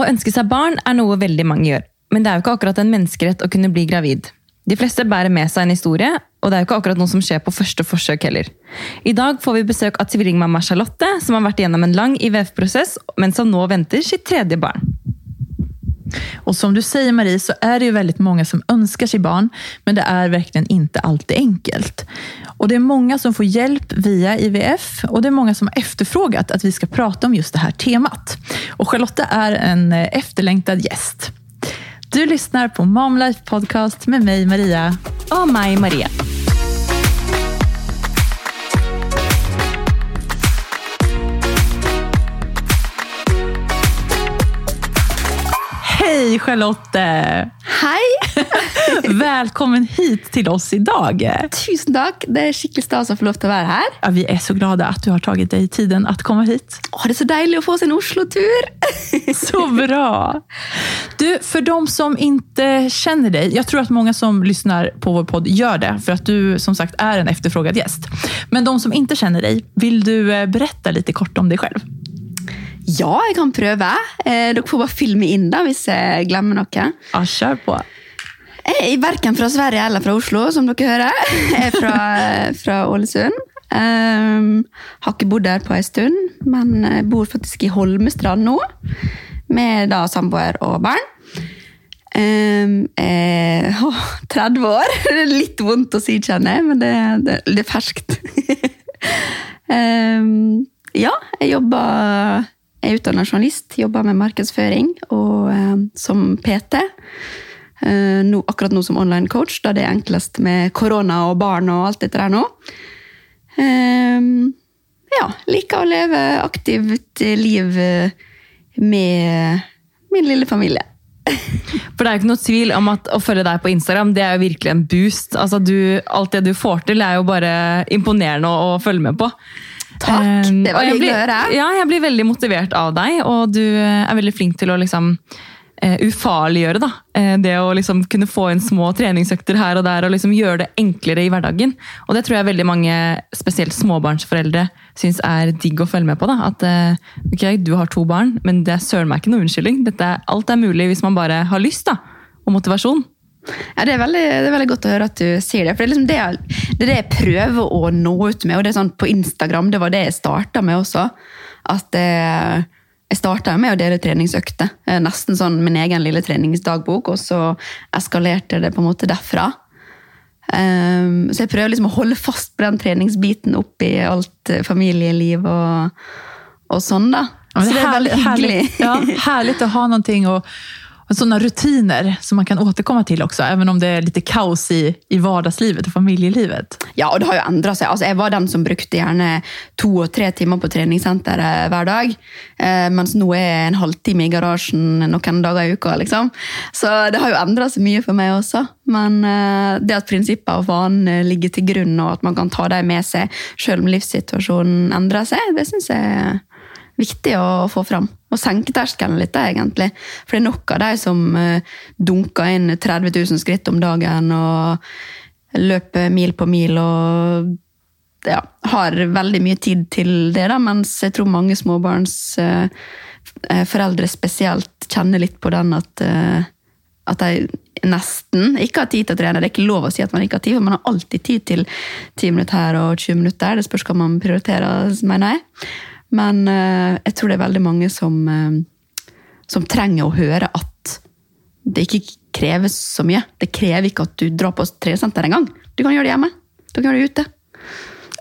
Å ønske seg barn er noe veldig mange gjør, men det er jo ikke akkurat en menneskerett å kunne bli gravid. De fleste bærer med seg en historie, og det er jo ikke akkurat noe som skjer på første forsøk heller. I dag får vi besøk av tvillingmamma Charlotte, som har vært gjennom en lang IVF-prosess, men som nå venter sitt tredje barn. Och som du säger Marie så är det ju väldigt många som önskar sig barn, men det är verkligen inte alltid enkelt. Och det är många som får hjälp via IVF och det är många som har efterfrågat att vi ska prata om just det här temat. Och Charlotte är en eh, efterlängtad gäst. Du lyssnar på Mom Life Podcast med mig Maria. Og meg, Maria. Hej Charlotte! Hei! Välkommen hit till oss idag. Tusen takk. Det er skikkelig stas å få lov til å være her. Ja, vi är så glada att du har tagit dig tiden att komma hit. Åh, det er så deilig å få seg en Oslo-tur! Så bra! Du, för de som inte känner dig, jag tror att många som lyssnar på vår podd gör det, för att du som sagt är en efterfrågad gäst. Men de som inte känner dig, vill du eh, berätta lite kort om dig själv? Ja, jeg kan prøve. Eh, dere får bare filme inn da, hvis jeg glemmer noe. Ja, kjør på. Jeg er verken fra Sverige eller fra Oslo, som dere hører. Jeg er fra, fra Ålesund. Um, har ikke bodd der på en stund, men jeg bor faktisk i Holmestrand nå. Med da samboer og barn. Um, er åh, 30 år. Det er litt vondt å si, kjenner jeg, men det, det, det er ferskt. um, ja, jeg jobber Jeg er utdannet journalist, jobber med markedsføring og eh, som PT. Eh, nå, akkurat nå som online coach, da det er enklest med korona og barn og alt dette der nå. Eh, ja, liker å leve aktivt liv eh, med min lille familie. For det er jo ikke noe tvil om at å følge deg på Instagram, det er jo virkelig en boost. Altså, du, alt det du får til, er jo bare imponerende å, å følge med på. Takk, Um, det var hyggelig å høre. Ja, jeg blir veldig motivert av deg, og du er veldig flink til å liksom uh, ufarliggjøre da. Uh, det å liksom kunne få inn små treningsøkter her og der, og liksom gjøre det enklere i hverdagen. Og det tror jeg veldig mange, spesielt småbarnsforeldre, syns er digg å følge med på. da. At uh, ok, du har to barn, men det er søren meg ikke noe unnskyldning. Dette, alt er mulig hvis man bare har lyst da, og motivasjon. Ja, det, er veldig, det er veldig godt å høre at du sier det. For det er, liksom det, jeg, det er det jeg prøver å nå ut med. Og det er sånn på Instagram, det var det jeg starta med også. At eh, jeg starta med å dele treningsøkter. Eh, Nesten sånn min egen lille treningsdagbok, og så eskalerte det på en måte derfra. Um, så jeg prøver liksom å holde fast på den treningsbiten oppi alt eh, familieliv og, og sånn, da. Ja, så det er veldig hyggelig. Herlig, ja, herlig å ha någonting och, och sådana rutiner som man kan återkomma till också, även om det är lite kaos i, i vardagslivet och familjelivet. Ja, og det har jo ändrat seg. Alltså, jeg var den som brukte to og tre timer på träningscenter hver dag. Eh, mens nå er jeg en halvtime i garasjen noen dager i uka. liksom. Så det har jo ändrat seg mye for meg også. Men eh, det at prinsipper og van ligger til grunn, og at man kan ta dem med seg selv om livssituasjonen endrer seg, det syns er viktig å få fram. Og senke terskelen litt, egentlig. For det er nok av de som eh, dunker inn 30 000 skritt om dagen og løper mil på mil og ja, har veldig mye tid til det, da, mens jeg tror mange småbarnsforeldre spesielt kjenner litt på den at, eh, at de nesten ikke har tid til å trene. Det er ikke lov å si at man ikke har tid, for man har alltid tid til 10 minutter her og 20 minutter. der. Det spørs hva man prioriterer, mener jeg. Men eh, jeg tror det er veldig mange som, eh, som trenger å høre at det ikke kreves så mye. Det krever ikke at du drar på treningssenter engang. Du kan gjøre det hjemme. Du kan gjøre det ute.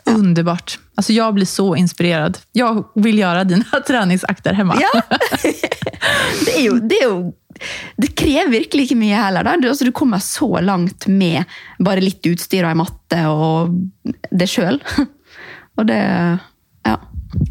Underbart. Alltså jeg blir så inspirert. Jeg vil gjøre dine treningsakter hjemme. Ja. det, er jo, det er jo Det krever virkelig ikke mye heller. Du, altså, du kommer så langt med bare litt utstyr og ei matte og det sjøl. og det Ja.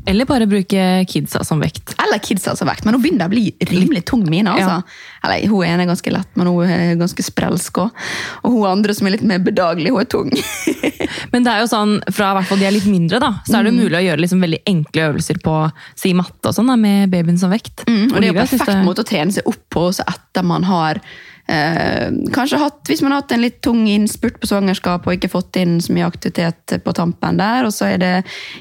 Eller bare bruke kidsa som vekt. Eller kidsa som vekt. Men hun begynner å bli rimelig tung, mine. altså. Eller Hun ene er ganske lett, men hun er ganske sprelsk òg. Og hun andre som er litt mer bedagelig, hun er tung. Men det er jo sånn, fra hvert fall de er litt mindre, da, så er det mulig å gjøre liksom veldig enkle øvelser på si matte og sånn, da, med babyen som vekt. Mm, og det er jo perfekt måte å trene seg opp på også etter man har eh, kanskje hatt, Hvis man har hatt en litt tung innspurt på svangerskap og ikke fått inn så mye aktivitet på tampen der, og så er det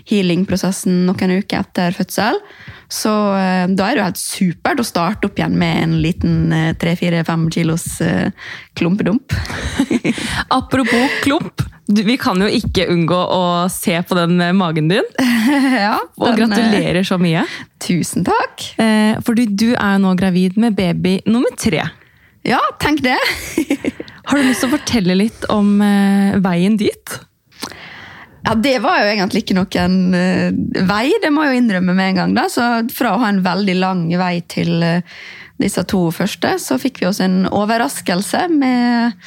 healing-prosessen noen uker etter fødsel, så eh, da er det jo helt supert å starte opp igjen med en liten eh, tre-fire-fem kilos eh, klumpedump. Apropos klump. Vi kan jo ikke unngå å se på den magen din. ja, den, og gratulerer så mye. Tusen takk. Eh, fordi du er jo nå gravid med baby nummer tre. Ja, tenk det. Har du lyst til å fortelle litt om eh, veien dit? Ja, Det var jo egentlig ikke noen eh, vei, det må jeg jo innrømme med en gang. da. Så Fra å ha en veldig lang vei til eh, disse to første, så fikk vi oss en overraskelse med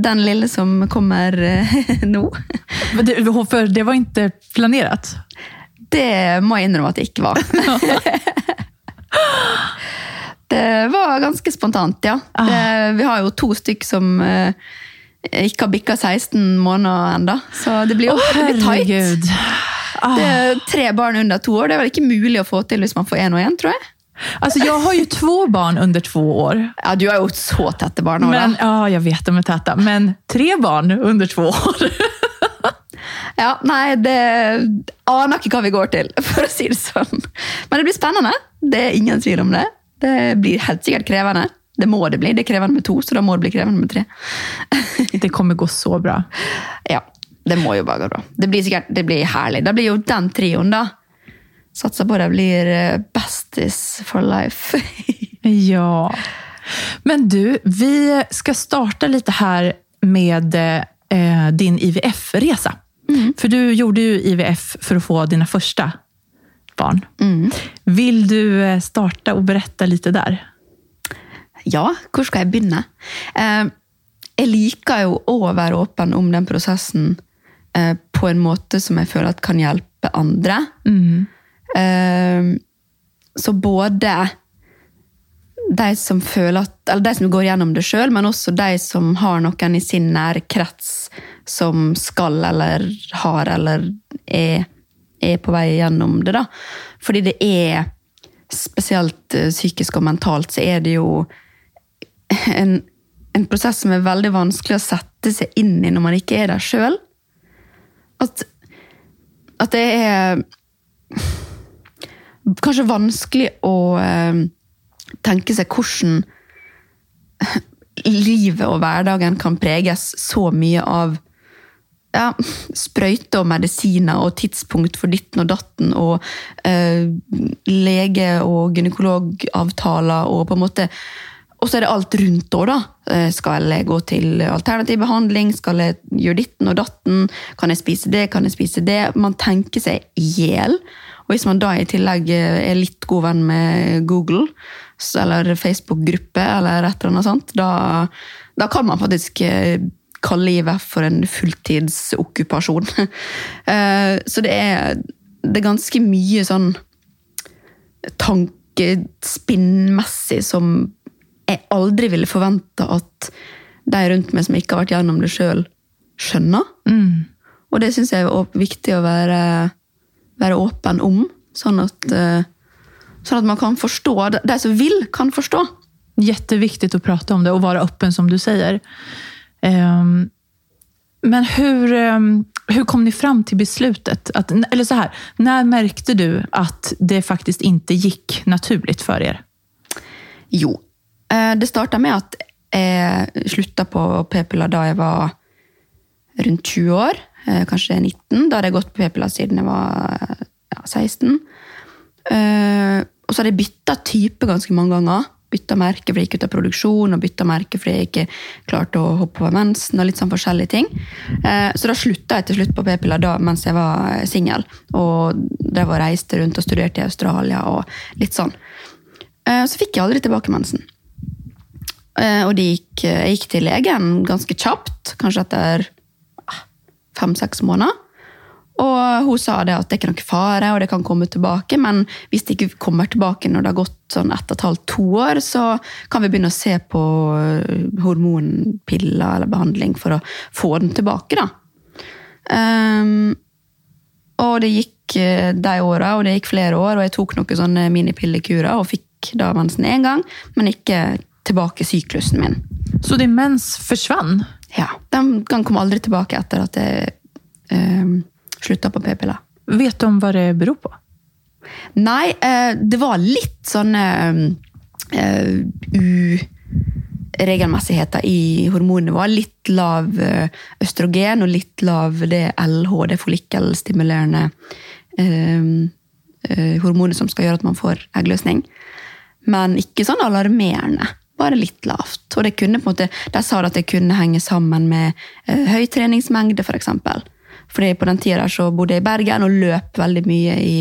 den lille som kommer eh, nå. Men det, for det var ikke planlagt? Det må jeg innrømme at det ikke var. det var ganske spontant, ja. Det, vi har jo to stykk som eh, ikke har bikka 16 måneder ennå, så det blir jo oh, blir tight. herregud. Det er tre barn under to år. Det er vel ikke mulig å få til hvis man får én og én, tror jeg. Alltså jag har ju två barn under två år. Ja, Du har jo så tette barn. Men, ja, jag vet de är täta. Men tre barn under två år. Ja, nei, det aner ikke hva vi går til, for å si det sånn. Men det blir spennende. Det er ingen tvil om det. Det blir helt sikkert krevende. Det må det bli. Det er krevende med to, så da må det bli krevende med tre. Det kommer gå så bra. Ja, det må jo bare gå bra. Det blir sikkert det blir herlig. Da blir jo den trioen, da. Satser på det blir eh, besties for life. Ja. Men du, vi skal starte litt her med eh, din IVF-resa. For du gjorde jo IVF for å få dina första barn. Vill du starte og berette litt der? Ja, hvor skal jeg begynne? Eh, jeg liker jo å være åpen om den prosessen eh, på en måte som jeg føler at kan hjelpe andre. Mm. så både de som føler at, eller de som går gjennom det sjøl, men også de som har noen i sin nære krets som skal eller har eller er, er på vei gjennom det. da. Fordi det er, spesielt eh, psykisk og mentalt, så er det jo en, en prosess som er veldig vanskelig å sette seg inn i når man ikke er der sjøl. At, at det er kanskje vanskelig å eh, tenke seg hvordan livet og hverdagen kan preges så mye av ja, sprøyter og medisiner og tidspunkt for ditten og datten og eh, lege- og gynekologavtaler og på en måte Og så er det alt rundt òg, da. Eh, skal jeg gå til alternativ behandling? Skal jeg gjøre ditten og datten? Kan jeg spise det? Kan jeg spise det? Man tenker seg i hjel. Og hvis man da i tillegg eh, er litt god venn med Google, eller Facebook-gruppe, eller et eller annet sånt, da, da kan man faktisk eh, kalle livet for en fulltidsokkupasjon. Eh, Så det er, det er ganske mye sånn tankespinnmessig som jeg aldri ville forvente at de rundt meg som ikke har vært gjennom det sjøl, skjønner. Og det syns jeg er viktig å være, være åpen om, sånn at, eh, sånn at man kan forstå. De som vil, kan forstå. Kjempeviktig å prate om det og være åpen, som du säger. Ehm, Men hur, ehm, hur kom ni fram till beslutet? Att, eller så här, när märkte du att det faktiskt inte gick naturligt för er? Jo. eh, Det starta med at jeg slutta på p-piller da jeg var rundt 20 år. eh, Kanskje 19. Da hadde jeg gått på p-piller siden jeg var ja, 16. Eh, Og så hadde jeg bytta type ganske mange ganger. Bytta merke fordi jeg gikk ut av produksjon, og bytta merke fordi jeg ikke klarte å hoppe over mensen. og litt sånn forskjellige ting. Eh, Så da slutta jeg til slutt på p-piller da mens jeg var singel. Og drev og reiste rundt og studerte i Australia og litt sånn. Eh, Så fikk jeg aldri tilbake mensen. Eh, Og gikk, jeg gikk til legen ganske kjapt, kanskje etter ah, fem-seks måneder. Og hun sa det at det er ikke noe fare, og det kan komme tilbake, men hvis det ikke kommer tilbake når det har gått sånn ett og et halvt, to år, så kan vi begynne å se på eh, hormonpiller eller behandling for å få den tilbake, da. Um, og det gikk eh, de åra, og det gikk flere år, og jeg tok noen sånne minipillekurer og fikk da mensen én gang, men ikke tilbake syklusen min. Så din mens forsvant? Ja, Den, kan komme aldri tilbake etter at jeg um, slutta på p-piller. Vet du om hva det beror på? Nei, eh, det var litt sånne uh, uregelmessigheter i hormonnivået. Litt lav eh, østrogen og litt lav det LH, det follikkelstimulerende hormonet som skal gjøre at man får eggløsning. Men ikke sånn alarmerende. Bare litt lavt. Og det kunne på en måte, De sa at det kunne henge sammen med høy treningsmengde, f.eks. Fordi på den tida så bodde jeg i Bergen og løp veldig mye i,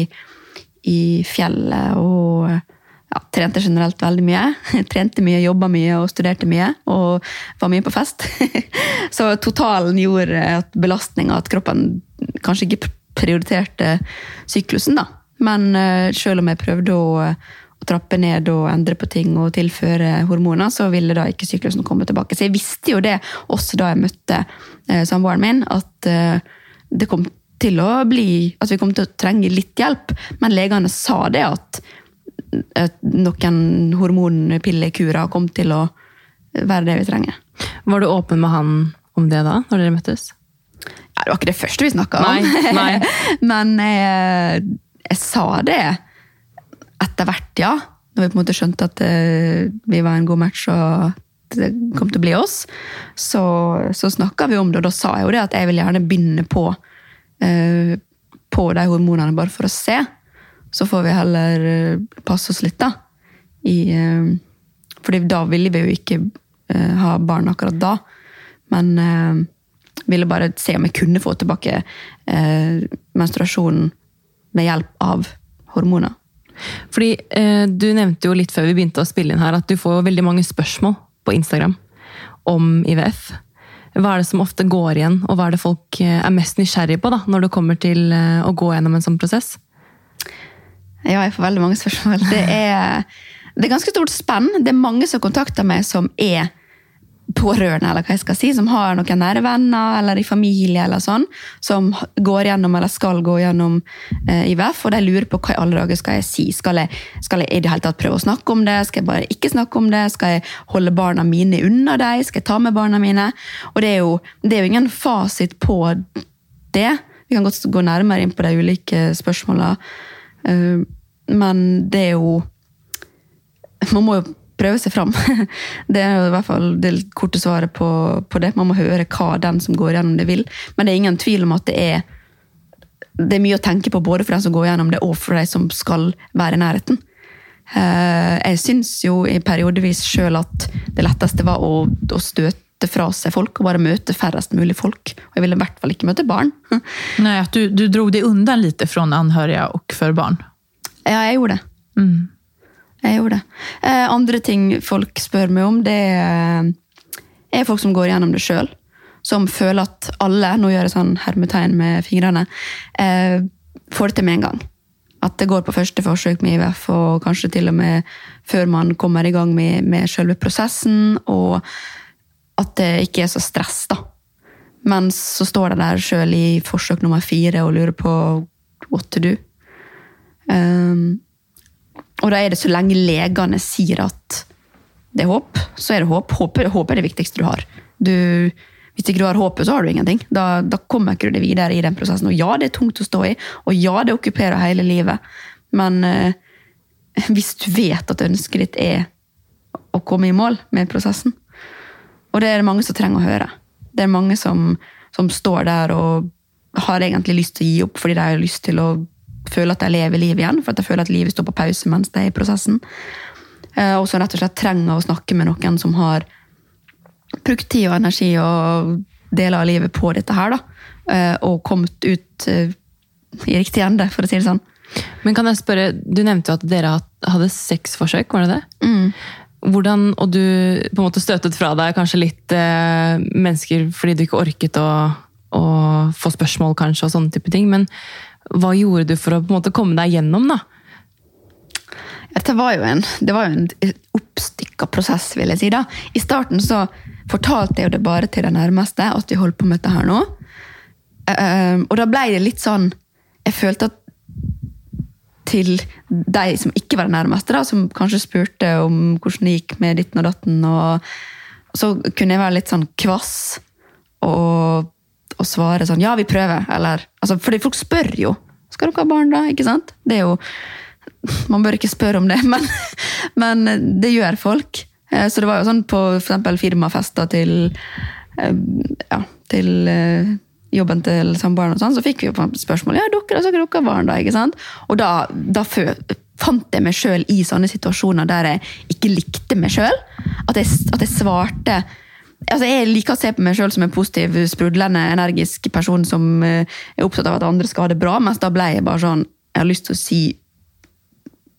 i fjellet. Og ja, trente generelt veldig mye. Trente mye, jobba mye og studerte mye. Og var mye på fest. så totalen gjorde at belastninga, at kroppen kanskje ikke prioriterte syklusen, da. Men uh, selv om jeg prøvde å å trappe ned og endre på ting og tilføre hormoner, så ville da ikke syklusen komme tilbake. Så jeg visste jo det også da jeg møtte eh, samboeren min, at eh, det kom til å bli At vi kom til å trenge litt hjelp. Men legene sa det at, at noen hormonpillekurer kom til å være det vi trenger. Var du åpen med han om det da, når dere møttes? Ja, det var ikke det første vi snakka om. Nei, nei. Men jeg, jeg sa det etter hvert, ja. Når vi på en måte skjønte at eh, vi var en god match og det kom til å bli oss, så, så snakka vi om det. Og da sa jeg jo det at jeg vil gjerne begynne på, eh, på de hormonene bare for å se. Så får vi heller eh, passe oss litt, da. I, eh, fordi da ville vi jo ikke eh, ha barn akkurat da. Men eh, ville bare se om jeg kunne få tilbake eh, menstruasjonen med hjelp av hormoner. Fordi eh, Du nevnte jo litt før vi begynte å spille inn her at du får veldig mange spørsmål på Instagram om IVF. Hva er det som ofte går igjen, og hva er det folk eh, er mest nysgjerrig på da, når det kommer til eh, å gå gjennom en sånn prosess? Ja, jeg får veldig mange spørsmål. Det er, det er ganske stort spenn. Det er mange som kontakter meg som er pårørende, eller hva jeg skal si, som har noen nære venner eller i familie, eller sånn, som går gjennom eller skal gå gjennom eh, IVF, og de lurer på hva i alle dager skal jeg si. Skal jeg, skal jeg i det hele tatt prøve å snakke om det? Skal jeg bare ikke snakke om det? Skal jeg holde barna mine unna dem? Skal jeg ta med barna mine? Og det er jo, det er jo ingen fasit på det. Vi kan godt gå nærmere inn på de ulike spørsmåla, uh, men det er jo Man må jo prøve seg fram. Det er jo i hvert fall det korte svaret på, på, det. Man må høre hva den som går gjennom det, vil. Men det er ingen tvil om at det er, det er mye å tenke på både for den som går gjennom det, og for de som skal være i nærheten. Eh, jeg syns jo i periodevis sjøl at det letteste var å, å støte fra seg folk og bare møte færrest mulig folk. Og jeg ville i hvert fall ikke møte barn. Nei, at du, du dro deg undan litt fra anhørige og for barn? Ja, jeg gjorde det. Mm. Jeg gjorde det. Eh, andre ting folk spør meg om, det er, folk som går gjennom det sjøl. Som føler at alle, nå gjør jeg sånn hermetegn med fingrene, eh, får det til med en gang. At det går på første forsøk med IVF, og kanskje til og med før man kommer i gang med, med selve prosessen. Og at det ikke er så stress, da. Men så står det der sjøl i forsøk nummer fire og lurer på what to do. Um, og da er det så lenge legene sier at det er håp, så er det håp. Håp, håp er det viktigste du har. Du, hvis ikke du har håpet, så har du ingenting. Da, da kommer ikke du deg videre i den prosessen. Og ja, det er tungt å stå i, og ja, det okkuperer hele livet. Men eh, hvis du vet at ønsket ditt er å komme i mål med prosessen Og det er det mange som trenger å høre. Det er mange som, som står der og har egentlig lyst til å gi opp fordi de har lyst til å føler at de lever livet igjen, for at de føler at livet står på pause mens de er i prosessen. Eh, og som rett og slett trenger å snakke med noen som har brukt tid og energi og deler av livet på dette her, da. Eh, og kommet ut eh, i riktig ende, for å si det sånn. Men kan jeg spørre, Du nevnte jo at dere hadde seks forsøk, var det det? Mm. Hvordan, Og du på en måte støtet fra deg kanskje litt eh, mennesker fordi du ikke orket å, å, få spørsmål, kanskje, og sånne type ting. Men hva gjorde du for å på en måte komme deg gjennom, da? Dette var jo en, det var jo en oppstykka prosess, vil jeg si. da. I starten så fortalte jeg jo det bare til de nærmeste, at vi holdt på med dette her nå. Uh, og da ble det litt sånn Jeg følte at til de som ikke var de nærmeste, da, som kanskje spurte om hvordan det gikk med ditten og datten, og så kunne jeg være litt sånn kvass og, og svare sånn Ja, vi prøver. Eller altså, Fordi folk spør jo. Skal dere ha barn, da? Ikke sant? Det er jo Man bør ikke spørre om det, men, men det gjør folk. Eh, Så det var jo sånn på eksempel firmafester til eh, ja, til eh, jobben til samboeren, og sånn, så fikk vi jo spørsmål ja, dere, så dere ha barn da, ikke sant? Og da, da fant jeg meg sjøl i sånne situasjoner der jeg ikke likte meg sjøl. At, at jeg svarte altså Jeg liker å se på meg sjøl som en positiv, sprudlende, energisk person som eh, er opptatt av at andre skal ha det bra, mens da ble jeg bare sånn Jeg har lyst til å si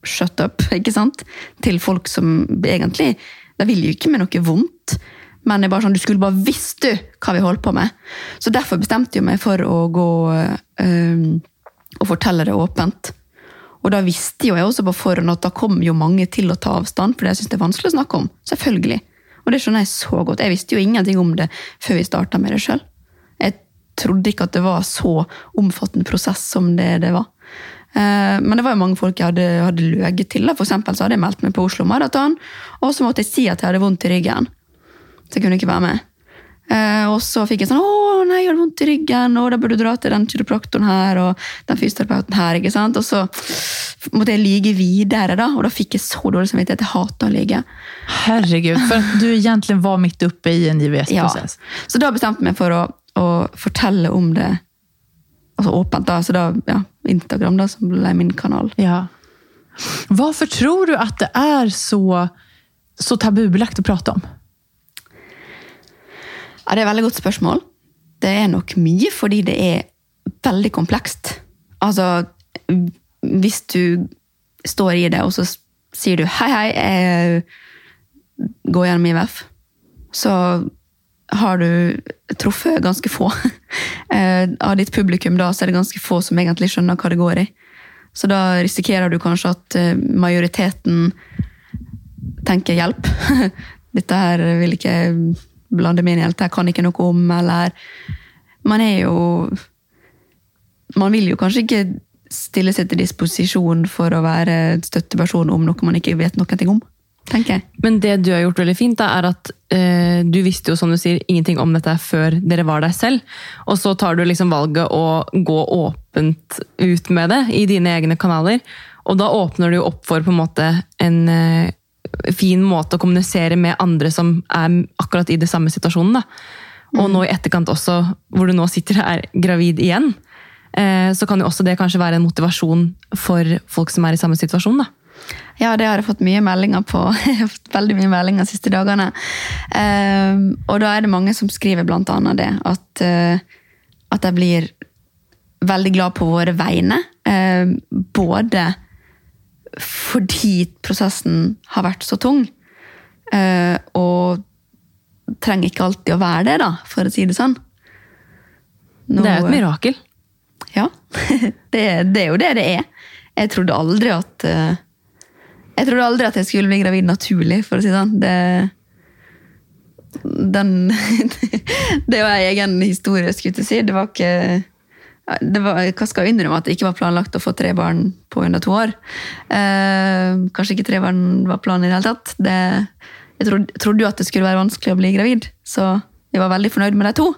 shut up, ikke sant? Til folk som egentlig De vil jo ikke med noe vondt. Men det er bare sånn, du skulle bare visst du hva vi holdt på med. Så derfor bestemte jeg meg for å gå øh, og fortelle det åpent. Og da visste jo jeg også på forhånd at da kom jo mange til å ta avstand, for det jeg synes det er vanskelig å snakke om. Selvfølgelig. Og det skjønner jeg så godt. Jeg visste jo ingenting om det før vi starta med det sjøl. Jeg trodde ikke at det var så omfattende prosess som det det var. Eh, Men det var jo mange folk jeg hadde, hadde løyet til. For eksempel så hadde jeg meldt meg på Oslo Maraton, og så måtte jeg si at jeg hadde vondt i ryggen. Så jeg kunne ikke være med. Eh, Og så fikk jeg sånn 'Å, nei, jeg har vondt i ryggen', og da burde du dra til den kiropraktoren her og den fysioterapeuten her. ikke sant? Og så måtte jeg lyge videre, da, og da fikk jeg så dårlig samvittighet. Jeg hater å lyge. Herregud, for at du egentlig var mitt oppe i en Ja. IVS-process. Så da bestemte jeg meg for å, å fortelle om det altså åpent. da, så da, ja, Instagram, da, som ble min kanal. Ja. Hvorfor tror du at det er så, så tabubelagt å prate om? Ja, Det er et veldig godt spørsmål. Det er nok mye fordi det er veldig komplekst. Altså, hvis du står i det, og så sier du 'hei, hei, jeg går gjennom IVF', så har du truffet ganske få. Eh, Av ditt publikum da, så er det ganske få som egentlig skjønner hva det går i. Så da risikerer du kanskje at eh, majoriteten tenker 'hjelp'. Dette her vil ikke blande meg inn i helt, jeg kan ikke noe om, eller Man er jo Man vil jo kanskje ikke stille seg til disposisjon for å være støtteperson om noe man ikke vet noe om, tenker jeg. Men det du har gjort veldig fint, da, er at eh, du visste jo som du sier, ingenting om dette før dere var der selv. Og så tar du liksom valget å gå åpent ut med det i dine egne kanaler. Og da åpner du jo opp for på en måte en eh, fin måte å kommunisere med andre som er akkurat i det samme situasjonen. da. Og nå i etterkant også, hvor du nå sitter og er gravid igjen, eh, så kan jo også det kanskje være en motivasjon for folk som er i samme situasjon. da. Ja, det har jeg fått mye meldinger på. Jeg har fått veldig mye meldinger de siste dagene. Ehm, og da er det mange som skriver blant annet det, at, eh, at jeg blir veldig glad på våre vegne. Ehm, både fordi prosessen har vært så tung, eh, og trenger ikke alltid å være det, da, for å si det sånn. Nå- Det er jo et mirakel. ja, det, det er jo det det er. Jeg trodde aldri at eh, Jeg trodde aldri at jeg skulle bli gravid naturlig, for å si det sånn. Det, den Det var en egen historie, skulle jeg si. Det var ikke var, Hva skal jeg innrømme at det ikke var planlagt å få tre barn på under to år. Eh, kanskje ikke tre barn var planen i det hele tatt. Det, jeg trodde, trodde jo at det skulle være vanskelig å bli gravid, så jeg var veldig fornøyd med de to.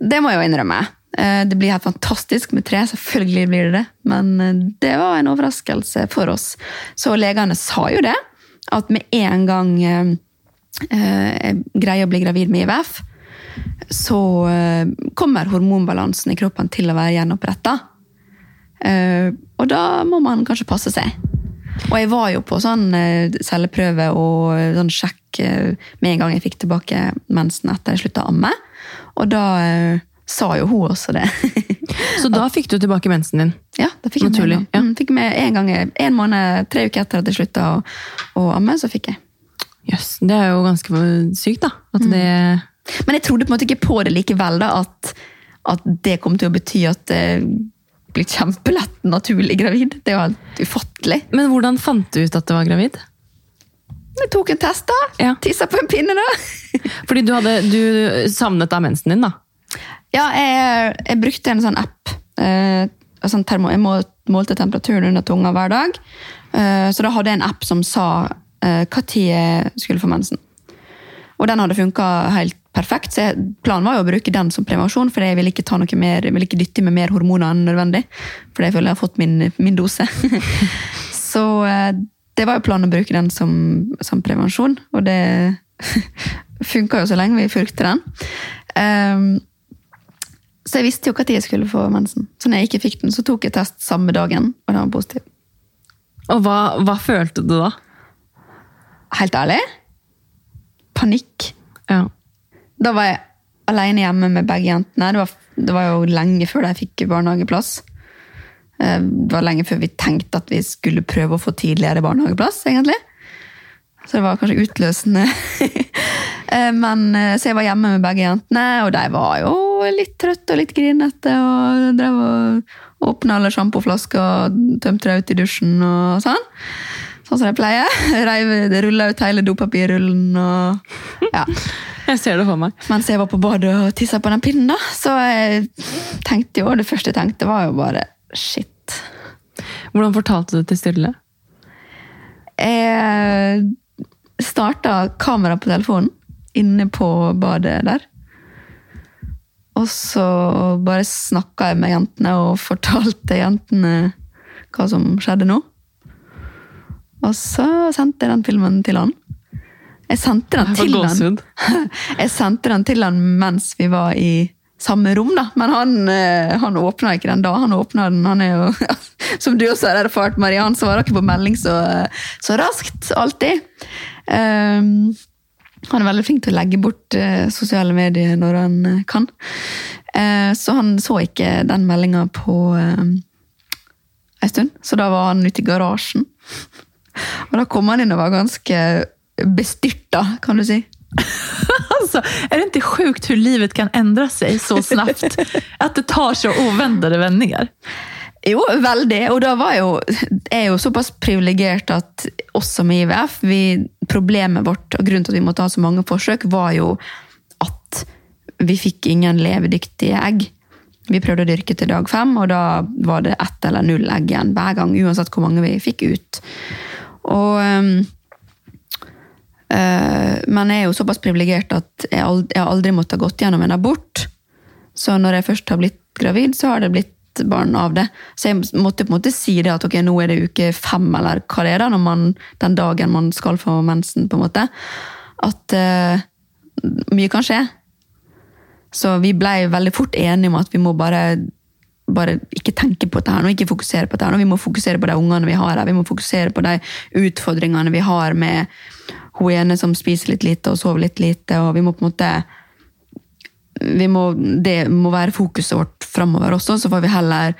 Det må jeg jo innrømme. Eh, Det blir helt fantastisk med tre, selvfølgelig blir det det. Men eh, det var en overraskelse for oss. Så legene sa jo det, at med en gang eh, eh, jeg greier å bli gravid med IVF, så eh, kommer hormonbalansen i kroppen til å være gjenoppretta. Eh, Og da må man kanskje passe seg. Og jeg var jo på sånn eh, celleprøve og sånn sjekk med en gang jeg fikk tilbake mensen etter jeg slutta å amme. Og da sa jo hun også det. Så da fikk du tilbake mensen din. ja, da fikk jeg Naturlig, med en. Mm, fikk med en gang, en måned, tre uker etter at jeg slutta å, å amme, så fikk jeg. Jøss, det er jo ganske sykt, da. At det Men jeg trodde på en måte ikke på det likevel, da, at, at det kom til å bety at det blir kjempelett naturlig gravid. Det var helt ufattelig. Men hvordan fant du ut at du var gravid? Jeg tok en test, da. Ja. Tissa på en pinne, da. Fordi du, hadde, du savnet da mensen din, da. Ja, jeg, jeg brukte en sånn app. Eh, sånn termo, jeg målte temperaturen under tunga hver dag. Eh, så da hadde jeg en app som sa eh, tid jeg skulle få mensen. Og den hadde funka helt perfekt, så planen var jo å bruke den som prevensjon, for jeg ville ikke, ta noe mer, jeg ville ikke dytte med mer hormoner enn nødvendig. For jeg føler jeg har fått min, min dose. så eh, det var jo planen å bruke den som, som prevensjon, og det funka jo så lenge vi fulgte den. Um, så jeg visste jo når jeg skulle få mensen. Så når jeg ikke fikk den, så tok jeg test samme dagen, og den var positiv. Og hva, hva følte du da? Helt ærlig panikk. Ja. Da var jeg alene hjemme med begge jentene. Det var, det var jo lenge før de fikk barnehageplass. Eh, Det var lenge før vi tenkte at vi skulle prøve å få tidligere barnehageplass, egentlig. Så det var kanskje utløsende. Eh, Men, eh, så jeg var hjemme med begge jentene, og de var jo litt trøtte og litt grinete. Og drev og åpna alle sjampoflasker og tømte dem ut i dusjen og sånn. Sånn som jeg pleier. Reiv, rulla ut hele dopapirrullen og ja. Jeg ser det for meg. Mens jeg var på badet og tissa på den pinnen, da. Så jeg tenkte jo, det første jeg tenkte, var jo bare shit. Hvordan fortalte du det til Sturle? Jeg starta kamera på telefonen inne på badet der. Og så bare snakka jeg med jentene og fortalte jentene hva som skjedde nå. Og så sendte jeg den filmen til han. Jeg sendte den til han. Jeg sendte den til han mens vi var i samme rom, da. Men han, eh, han åpna ikke den da. Han åpna den, han er jo Som du også har erfart, Mariann, svarer ikke på melding så, så raskt. Alltid. Um, han er veldig flink til å legge bort eh, sosiale medier når han eh, kan. Uh, så han så ikke den meldinga på uh, en stund. Så da var han ute i garasjen. Og da kom han inn og var ganske bestyrta, kan du si. Alltså, är det inte sjukt hur livet kan ändra sig så snabbt? Att det tar så oväntade vändningar. Jo, veldig. Og da var jo, jeg er jo såpass privilegert at oss som IVF, vi, problemet vårt og grunnen til at vi måtte ha så mange forsøk, var jo at vi fikk ingen levedyktige egg. Vi prøvde å dyrke til dag fem, og da var det ett eller null egg igjen hver gang, uansett hvor mange vi fikk ut. Og eh, Men jeg er jo såpass privilegert at jeg aldri, jeg har aldri måttet gått gjennom en abort. Så når jeg først har blitt gravid, så har det blitt barn av det. Så jeg måtte på en måte si det at ok, nå er det uke fem, eller hva det er da, man, den dagen man skal få mensen, på en måte. At eh, mye kan skje. Så vi ble veldig fort enige om at vi må bare, bare ikke tenke på dette her nå, ikke fokusere på dette her nå. Vi må fokusere på de ungene vi har her, vi må fokusere på de utfordringene vi har med hun ene som spiser litt lite og sover litt lite, og vi må på en måte må, det må være fokuset vårt framover også, så får vi heller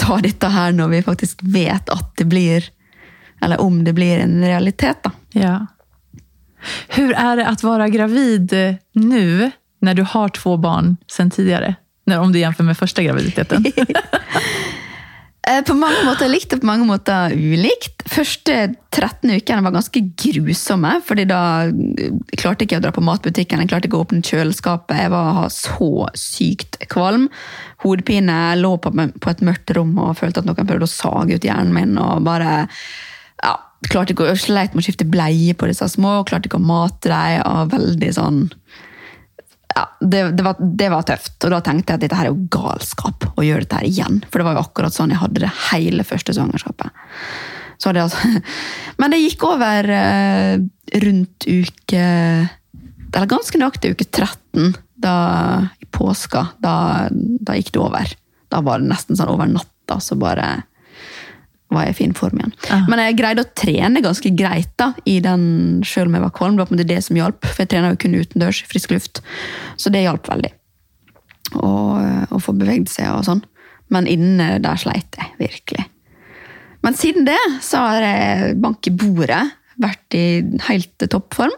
ta dette her når vi faktisk vet at det blir Eller om det blir en realitet, da. Ja. Hur er det å være gravid nå, när du har två barn siden tidigare? Om du jämför med första graviditeten. Eh, På mange måter likt og på mange måter ulikt. Første 13 ukene var ganske grusomme, fordi da klarte klarte ikke jeg å dra på matbutikken, jeg klarte ikke å åpne kjøleskapet, jeg var så sykt kvalm. Hodepine, lå på et mørkt rom og følte at noen prøvde å sage ut hjernen min, og bare ja, klarte ikke å, sleit med å skifte bleie på disse små, klarte ikke å mate dem, og veldig sånn ja, det, det, var, det var tøft. Og da tenkte jeg at dette her er jo galskap å gjøre dette her igjen. For det var jo akkurat sånn jeg hadde det hele første svangerskapet. Så det altså, men det gikk over eh, rundt uke Eller ganske nøyaktig uke 13, da, i påska. Da, da gikk det over. Da var det nesten sånn over natta, så bare var jeg i fin form igjen. Ah. Men jeg greide å trene ganske greit da, i den, selv om jeg var kvalm. Det var på en måte det som hjalp, for jeg trener jo kun utendørs, i frisk luft. Så det hjalp veldig. Å å få bevegd seg og sånn. Men inne der sleit jeg virkelig. Men siden det så har jeg bank i bordet vært i helt toppform.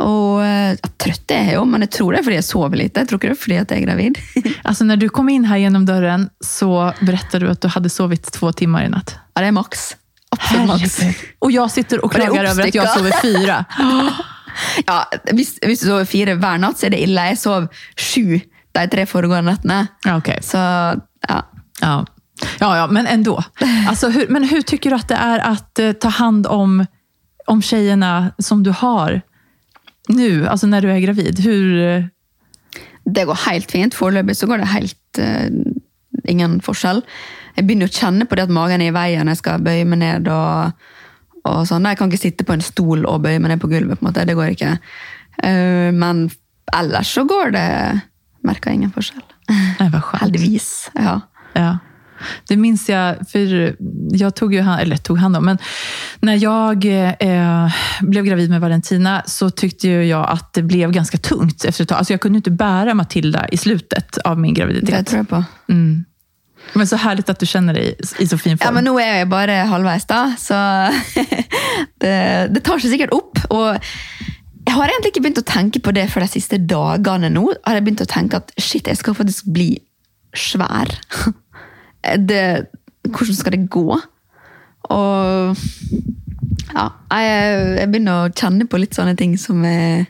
Og eh, ja, trøtt er jeg jo, men jeg tror det er fordi jeg sover lite. Jeg tror ikke det er fordi at jeg er gravid. altså, når du kom inn her gjennom døren, så fortalte du at du hadde sovet to timer i natt. Ja, det er maks. Absolutt maks. Og jeg sitter og klager over at klagar över att jag uppstyckat. sover fire. Ja, hvis, hvis du sover fire hver natt, så er det ille. Jeg sov sju de tre foregående nettene. Okay. Okej. Så ja. Ja. Ja, ja, men ändå. Alltså, hur, men hur tycker du att det är att eh, ta hand om, om tjejerna som du har nu, alltså när du är gravid? Hur... Det går helt fint. Foreløpig så går det helt uh, ingen forskjell. Jeg begynner å kjenne på det at magen er i veien når jeg skal bøye meg ned. og, og sånn. Jeg kan ikke sitte på en stol og bøye meg ned på gulvet. på en måte. Det går ikke. Uh, men ellers så går det Merker ingen forskjell. Heldigvis. Ja. Ja. Det minns jag, för jag tog ju hand, eller tog hand om, men när jag eh, blev gravid med Valentina så tyckte ju jag att det blev ganska tungt efter ett tag. Alltså jag kunde inte bära Matilda i slutet av min graviditet. Det tror jeg på. Mm. Men så herlig at du kjenner deg i så fin form. Ja, men nå er jeg bare halvveis, da, så det, det tar seg sikkert opp. Og jeg har egentlig ikke begynt å tenke på det for de siste dagene nå. Har jeg begynt å tenke at shit, jeg skal faktisk bli svær. Det, hvordan skal det gå? Og ja, jeg, jeg begynner å kjenne på litt sånne ting som jeg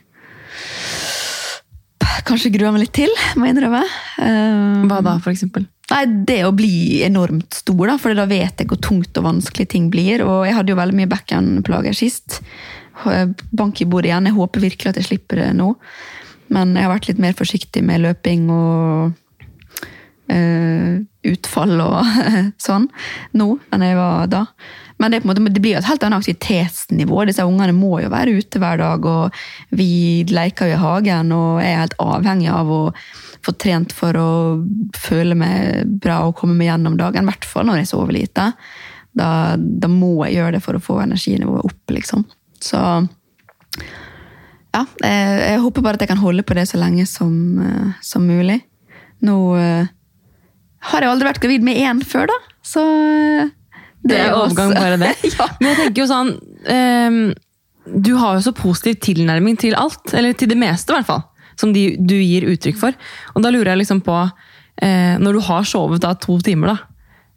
kanskje gruer meg litt til, må jeg innrømme. Um, Hva da, for eksempel? Nei, det å bli enormt stor, da, for da vet jeg hvor tungt og vanskelig ting blir. Og jeg hadde jo veldig mye backend-plager sist. Bank i bordet igjen. Jeg håper virkelig at jeg slipper det nå. Men jeg har vært litt mer forsiktig med løping og utfall og sånn nå enn jeg var da. Men det, måte, det blir jo et helt annet aktivitetsnivå. Disse ungene må jo være ute hver dag, og vi leker jo i hagen og er helt avhengig av å få trent for å føle meg bra og komme meg gjennom dagen. I hvert fall når jeg sover lite. Da, da må jeg gjøre det for å få energinivået opp, liksom. Så ja, jeg, jeg håper bare at jeg kan holde på det så lenge som, eh, som mulig. Nå eh, har jeg aldri vært gravid med én før, da, så eh, Det er overgang bare det. ja. Men jeg tenker jo sånn um, Du har jo så positiv tilnærming til alt, eller til det meste i hvert fall, som de, du gir uttrykk for. Og da lurer jeg liksom på, eh, når du har sovet da to timer da,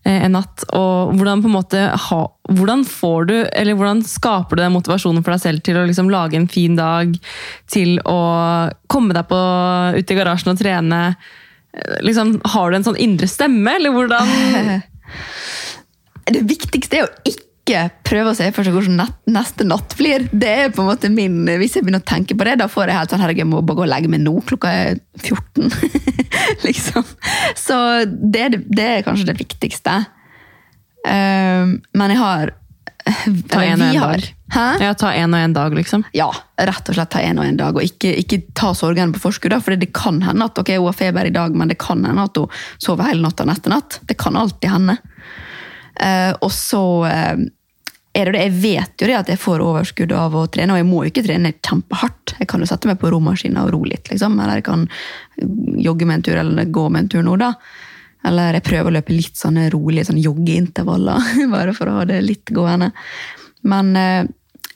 eh, en natt, og hvordan på en måte ha, hvordan får du, eller hvordan skaper du den motivasjonen for deg selv til å liksom lage en fin dag, til å komme deg på, ut i garasjen og trene, liksom, har du en sånn indre stemme, eller hvordan? Det viktigste er å ikke prøve å se for seg hvordan neste natt blir. Det er på en måte min, Hvis jeg begynner å tenke på det, da får jeg helt sånn herregud, jeg må bare gå og legge meg nå. Klokka er 14. liksom. Så det, det, er kanskje det viktigste. Um, men jeg har Ta en en har-. Hæ? Ja, ta en og en dag, liksom. Ja, rett og slett ta en og en dag, og ikke, ikke ta sorgene på forskudd. For det kan hende at ok, hun har feber i dag, men det kan hende at hun sover hele natta neste natt. Det kan alltid hende. Eh, og så eh, er det det, jeg vet jo det at jeg får overskudd av å trene, og jeg må jo ikke trene kjempehardt. Jeg kan jo sette meg på romaskinen og ro litt, liksom. Eller jeg kan jogge med en tur, eller gå med en tur nå, da. Eller jeg prøver å løpe litt sånne rolige sånn joggeintervaller, bare for å ha det litt gående. Men eh,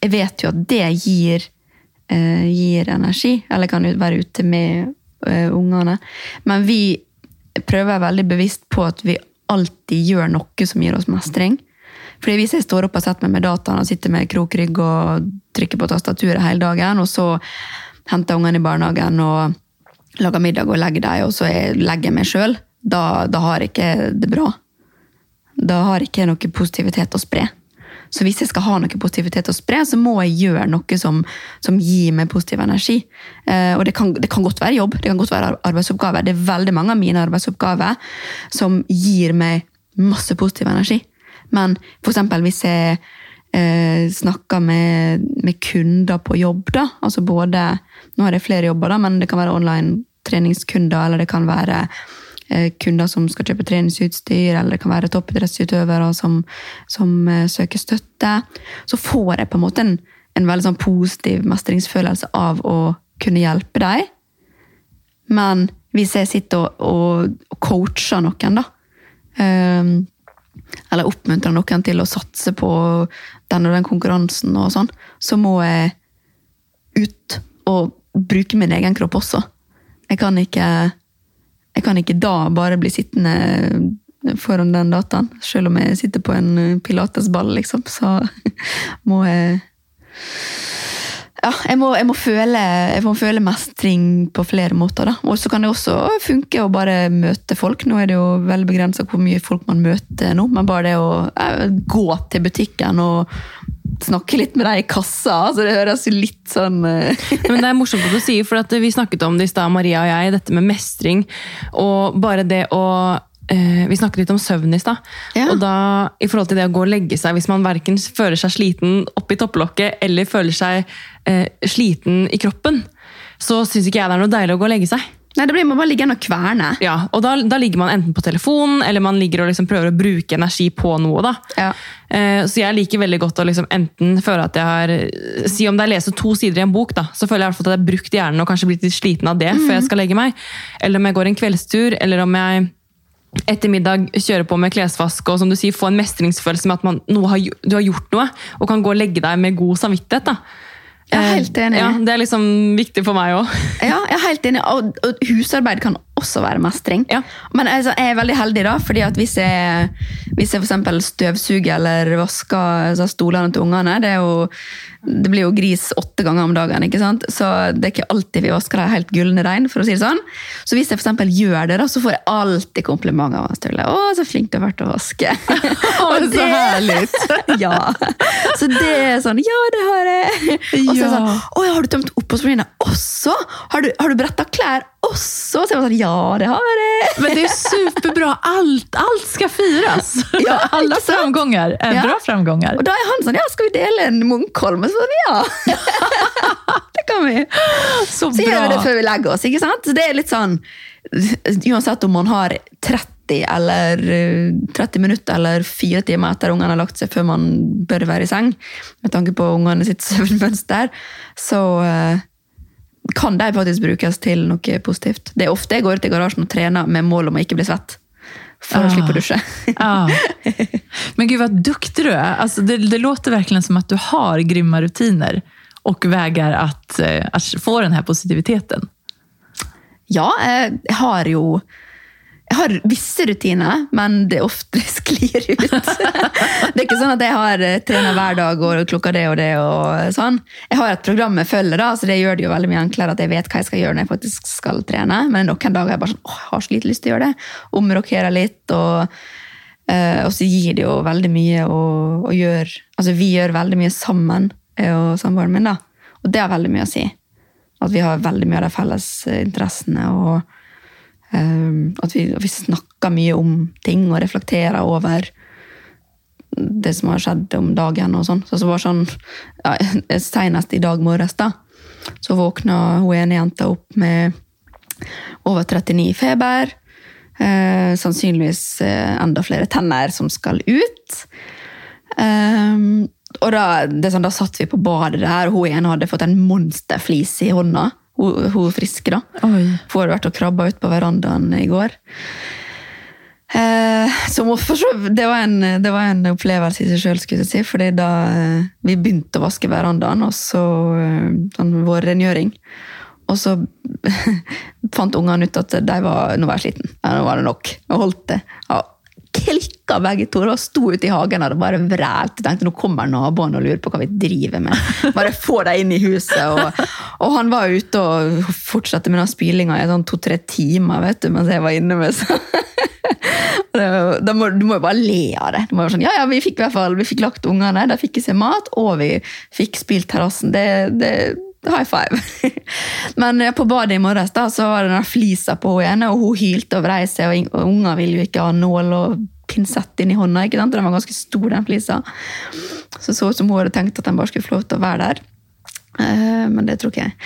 jeg vet jo at det gir, eh, gir energi, eller kan være ute med eh, ungene. Men vi prøver veldig bevisst på at vi alltid gjør noe som gir oss mestring. Fordi Hvis jeg står opp og setter meg med dataen og sitter med krokrygg og trykker på tastaturet hele dagen, og så henter ungene i barnehagen og lager middag og legger dem, og så jeg legger jeg meg sjøl, da, da har jeg ikke det bra. Da har jeg ikke noe positivitet å spre. Så hvis jeg skal ha noe positivitet å spre, så må jeg gjøre noe som, som gir meg positiv energi. Eh, og det kan, det kan godt være jobb, det kan godt være arbeidsoppgaver. Det er veldig mange av mine arbeidsoppgaver som gir meg masse positiv energi. Men eksempel hvis jeg eh, snakker med, med kunder på jobb, da, altså både Nå har jeg flere jobber, da, men det kan være online treningskunder, eller det kan være kunder som skal kjøpe treningsutstyr, eller det kan være toppidrettsutøvere som, som eh, søker støtte, så får jeg på en måte en, en veldig sånn positiv mestringsfølelse av å kunne hjelpe dem. Men hvis jeg sitter og, og, coacher noen, da, ehm, eller oppmuntrer noen til å satse på den og den konkurransen, og sånn, så må jeg ut og bruke min egen kropp også. Jeg kan ikke, jeg kan ikke da bare bli sittende foran den dataen, selv om jeg sitter på en pilatesball, liksom. Så må jeg ja, jeg må, jeg, må føle, jeg må føle mestring på flere måter. Og så kan det også funke å bare møte folk. Nå er det jo veldig begrensa hvor mye folk man møter nå, men bare det å ja, gå til butikken og snakke litt med deg i kassa. så Det høres jo litt sånn eh, Men det er morsomt at du sier, for vi snakket om det i stad, Maria og jeg, dette med mestring. Og bare det å eh, Vi snakket litt om søvn i stad. Ja. Og da, i forhold til det å gå og legge seg, hvis man verken føler seg sliten oppi topplokket eller føler seg eh, sliten i kroppen, så syns ikke jeg det er noe deilig å gå og legge seg. Nei, det blir man bare liggende og kverne. Ja, og da, da ligger man enten på telefonen, eller man ligger og liksom prøver å bruke energi på noe. da. Ja. Eh, Så jeg liker veldig godt å liksom enten føle at jeg har Si om det er lest to sider i en bok, da, så føler jeg i hvert fall at jeg har brukt hjernen og kanskje blitt litt sliten av det før jeg skal legge meg. Eller om jeg går en kveldstur, eller om jeg etter middag kjører på med klesvask og som du sier, få en mestringsfølelse med at man, noe har, du har gjort noe, og kan gå og legge deg med god samvittighet. da. Jeg er helt enig. Eh, Ja, Det er liksom viktig for meg òg. Ja, jeg er helt enig. Og, og husarbeid kan også være mestring. Ja. Men altså, jeg er veldig heldig, da, fordi at hvis jeg, hvis jeg eksempel støvsuger eller vasker altså, stolene til ungene det, jo, det blir jo gris åtte ganger om dagen, ikke sant? så det er ikke alltid vi vasker dem helt gulne rein. for å si det sånn. Så hvis jeg eksempel gjør det, da, så får jeg alltid komplimenter av Sturle. 'Å, så flink du har vært å vaske'. Og så herlig. ja. Så det er sånn Ja, det har jeg! Og så er det sånn Å, har du tømt oppvaskmaskinen også? Har du, har du bretta klær Så jeg var sånn, ja, det har jeg. Men det är superbra. Allt, allt ska firas. Ja, Alla sant? framgångar är Ja. bra framgångar. Og da er han sånn, ja, skal vi dele en Munkholm? Og sånn, ja. det kan vi. Så Så gjør vi det før vi legger oss, ikke sant? Så det er litt sånn, uansett om man har 30 eller eh, 30 minutter eller fire timer etter ungene har lagt seg før man bør være i seng, med tanke på ungene sitt søvnmønster, så eh, kan de faktisk brukes til noe positivt. Det er ofte jeg går ut i garasjen og trener med mål om å ikke bli svett. For å Ah. slippe å dusje. ah. Men gud vad duktig du er! Alltså det, det låter verkligen som at du har grymma rutiner og veier att, eh, få denne positiviteten. Ja, jeg har jo jeg har visse rutiner, men det ofte sklir ut. det er ikke sånn at jeg har eh, trener hver dag og klokka det og det. og sånn. Jeg har et program jeg følger, da, så det gjør det jo veldig mye enklere at jeg vet hva jeg skal gjøre når jeg faktisk skal trene. Men noen dager er jeg bare sånn, åh, jeg har så lite lyst til å gjøre det. Omrokkerer litt. og eh, og så gir det jo veldig mye å, å gjøre Altså, vi gjør veldig mye sammen, jeg og samboeren min, da. Og det har veldig mye å si. At vi har veldig mye av de felles eh, interessene. og At vi, vi snakker mye om ting og reflekterer over det som har skjedd om dagen. og sånn. Så, så var sånn, ja, Senest i dag morges da, så våkna hun ene jenta opp med over 39 i feber. Eh, sannsynligvis eh, enda flere tenner som skal ut. Eh, og da, det sånn, da satt vi på badet der, og hun ene hadde fått en monsterflis i hånda. Hun, hun friske, da. Oi. For hun hadde vært og krabba ut på verandaen i går. Eh, som for så, det, var en, det var en opplevelse i seg sjøl, skulle jeg si. fordi da eh, vi begynte å vaske verandaen, og så eh, sånn vårrengjøring, og så fant ungene ut at de var, nå var jeg sliten. Ja, nå var det nok. Og holdt det. Ja, klikka begge to og sto ute i hagen og bare vrælte. Tenkte nå kommer naboene og lurer på hva vi driver med. Bare få dem inn i huset. Og, og han var ute og fortsatte med den spylinga i sånn to-tre timer vet du, mens jeg var inne med så. Da må, du må jo bare le av det. Du må jo sånn, ja, ja, Vi fikk i hvert fall, vi fikk lagt ungene, de fikk i seg mat, og vi fikk spilt terrassen. Det, det, high five. Men eh, på badet i morges da, så var det den flisa på henne, og hun hylte og vrei seg, og unger ville jo ikke ha nål og pinsett inn i hånda. ikke sant? Den var ganske stor, den flisa. Så så ut som hun hadde tenkt at den bare skulle få lov til å være der. Eh, Men det tror ikke jeg.